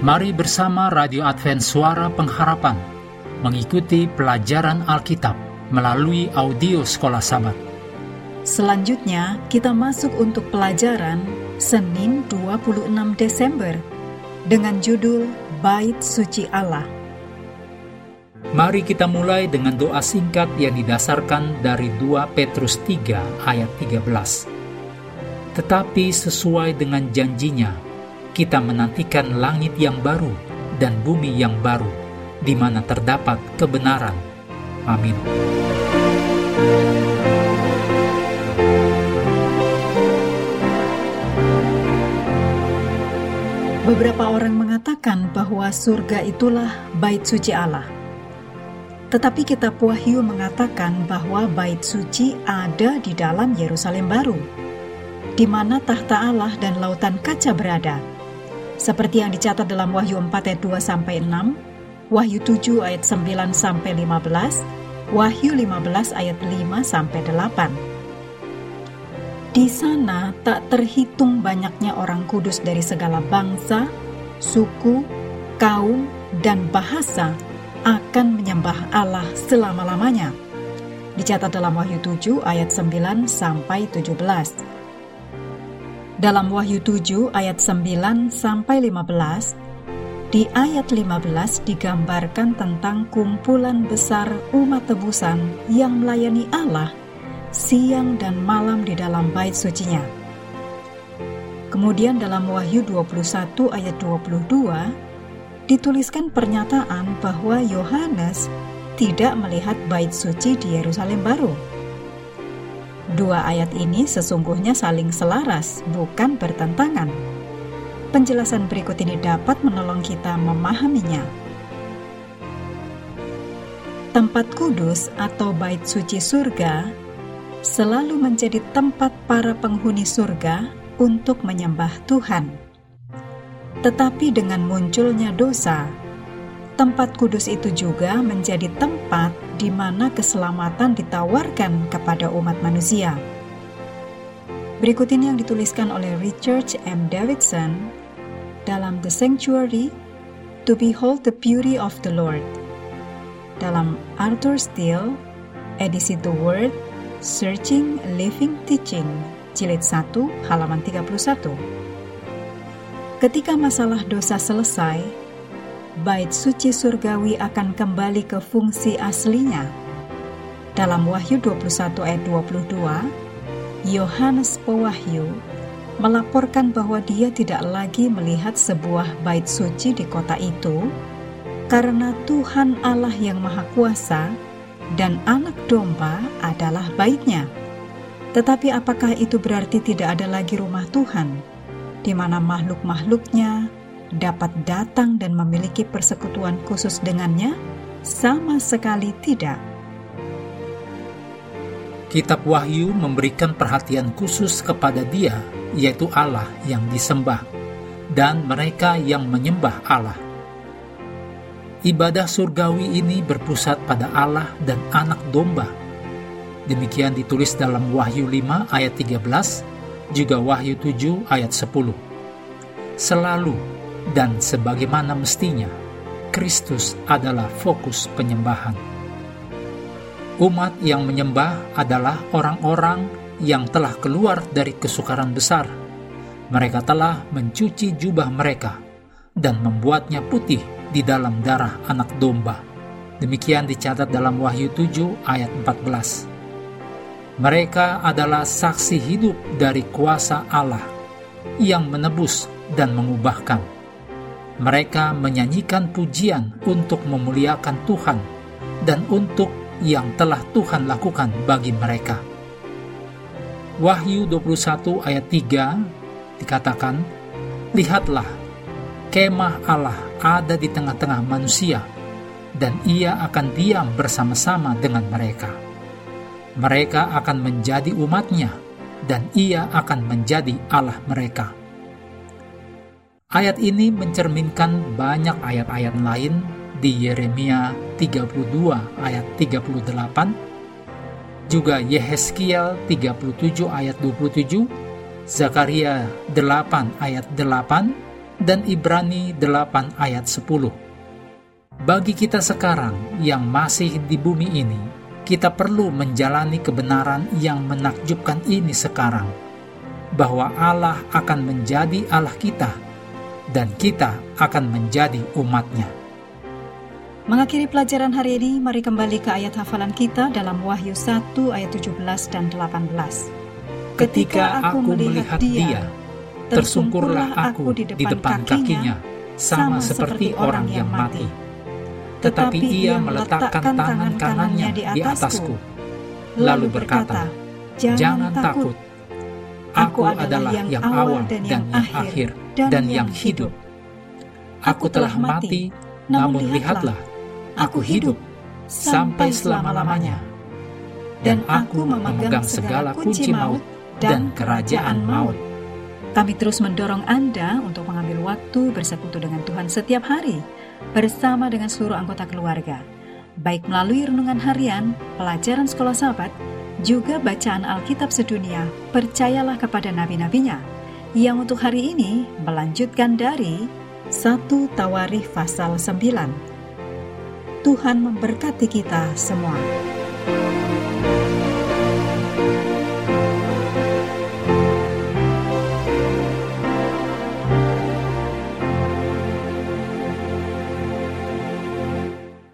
Mari bersama Radio Advent Suara Pengharapan mengikuti pelajaran Alkitab melalui audio Sekolah Sabat. Selanjutnya, kita masuk untuk pelajaran Senin 26 Desember dengan judul Bait Suci Allah. Mari kita mulai dengan doa singkat yang didasarkan dari 2 Petrus 3 ayat 13. Tetapi sesuai dengan janjinya, kita menantikan langit yang baru dan bumi yang baru, di mana terdapat kebenaran. Amin. Beberapa orang mengatakan bahwa surga itulah bait suci Allah. Tetapi kitab Wahyu mengatakan bahwa bait suci ada di dalam Yerusalem baru, di mana tahta Allah dan lautan kaca berada. Seperti yang dicatat dalam Wahyu 4 ayat 2 sampai 6, Wahyu 7 ayat 9 sampai 15, Wahyu 15 ayat 5 sampai 8. Di sana tak terhitung banyaknya orang kudus dari segala bangsa, suku, kaum, dan bahasa akan menyembah Allah selama-lamanya. Dicatat dalam Wahyu 7 ayat 9 sampai 17. Dalam Wahyu 7 ayat 9 sampai 15, di ayat 15 digambarkan tentang kumpulan besar umat tebusan yang melayani Allah siang dan malam di dalam bait sucinya. Kemudian dalam Wahyu 21 ayat 22 dituliskan pernyataan bahwa Yohanes tidak melihat bait suci di Yerusalem baru. Dua ayat ini sesungguhnya saling selaras, bukan bertentangan. Penjelasan berikut ini dapat menolong kita memahaminya. Tempat kudus atau bait suci surga selalu menjadi tempat para penghuni surga untuk menyembah Tuhan. Tetapi dengan munculnya dosa, tempat kudus itu juga menjadi tempat di mana keselamatan ditawarkan kepada umat manusia. Berikut ini yang dituliskan oleh Richard M. Davidson dalam The Sanctuary to Behold the Beauty of the Lord. Dalam Arthur Steele, edisi The Word, Searching Living Teaching, jilid 1, halaman 31. Ketika masalah dosa selesai, bait suci surgawi akan kembali ke fungsi aslinya. Dalam Wahyu 21 ayat 22, Yohanes Pewahyu melaporkan bahwa dia tidak lagi melihat sebuah bait suci di kota itu karena Tuhan Allah yang Maha Kuasa dan anak domba adalah baitnya. Tetapi apakah itu berarti tidak ada lagi rumah Tuhan, di mana makhluk-makhluknya dapat datang dan memiliki persekutuan khusus dengannya? Sama sekali tidak. Kitab Wahyu memberikan perhatian khusus kepada Dia, yaitu Allah yang disembah, dan mereka yang menyembah Allah Ibadah surgawi ini berpusat pada Allah dan anak domba. Demikian ditulis dalam Wahyu 5 ayat 13, juga Wahyu 7 ayat 10. Selalu dan sebagaimana mestinya, Kristus adalah fokus penyembahan. Umat yang menyembah adalah orang-orang yang telah keluar dari kesukaran besar. Mereka telah mencuci jubah mereka dan membuatnya putih di dalam darah anak domba. Demikian dicatat dalam Wahyu 7 ayat 14. Mereka adalah saksi hidup dari kuasa Allah yang menebus dan mengubahkan. Mereka menyanyikan pujian untuk memuliakan Tuhan dan untuk yang telah Tuhan lakukan bagi mereka. Wahyu 21 ayat 3 dikatakan, Lihatlah, kemah Allah ada di tengah-tengah manusia, dan ia akan diam bersama-sama dengan mereka. Mereka akan menjadi umatnya, dan ia akan menjadi Allah mereka. Ayat ini mencerminkan banyak ayat-ayat lain di Yeremia 32 ayat 38, juga Yehezkiel 37 ayat 27, Zakaria 8 ayat 8, dan Ibrani 8 ayat 10. Bagi kita sekarang yang masih di bumi ini, kita perlu menjalani kebenaran yang menakjubkan ini sekarang, bahwa Allah akan menjadi Allah kita, dan kita akan menjadi umatnya. Mengakhiri pelajaran hari ini, mari kembali ke ayat hafalan kita dalam Wahyu 1 ayat 17 dan 18. Ketika aku melihat dia, tersungkurlah aku di depan kakinya, sama seperti orang yang mati. Tetapi ia meletakkan tangan kanannya di atasku, lalu berkata, Jangan takut, aku adalah yang awal dan yang akhir dan yang hidup. Aku telah mati, namun lihatlah, aku hidup sampai selama-lamanya. Dan aku memegang segala kunci maut dan kerajaan maut. Kami terus mendorong Anda untuk mengambil waktu bersekutu dengan Tuhan setiap hari bersama dengan seluruh anggota keluarga, baik melalui renungan harian, pelajaran sekolah sahabat, juga bacaan Alkitab sedunia, percayalah kepada nabi-nabinya, yang untuk hari ini melanjutkan dari 1 Tawarikh pasal 9. Tuhan memberkati kita semua.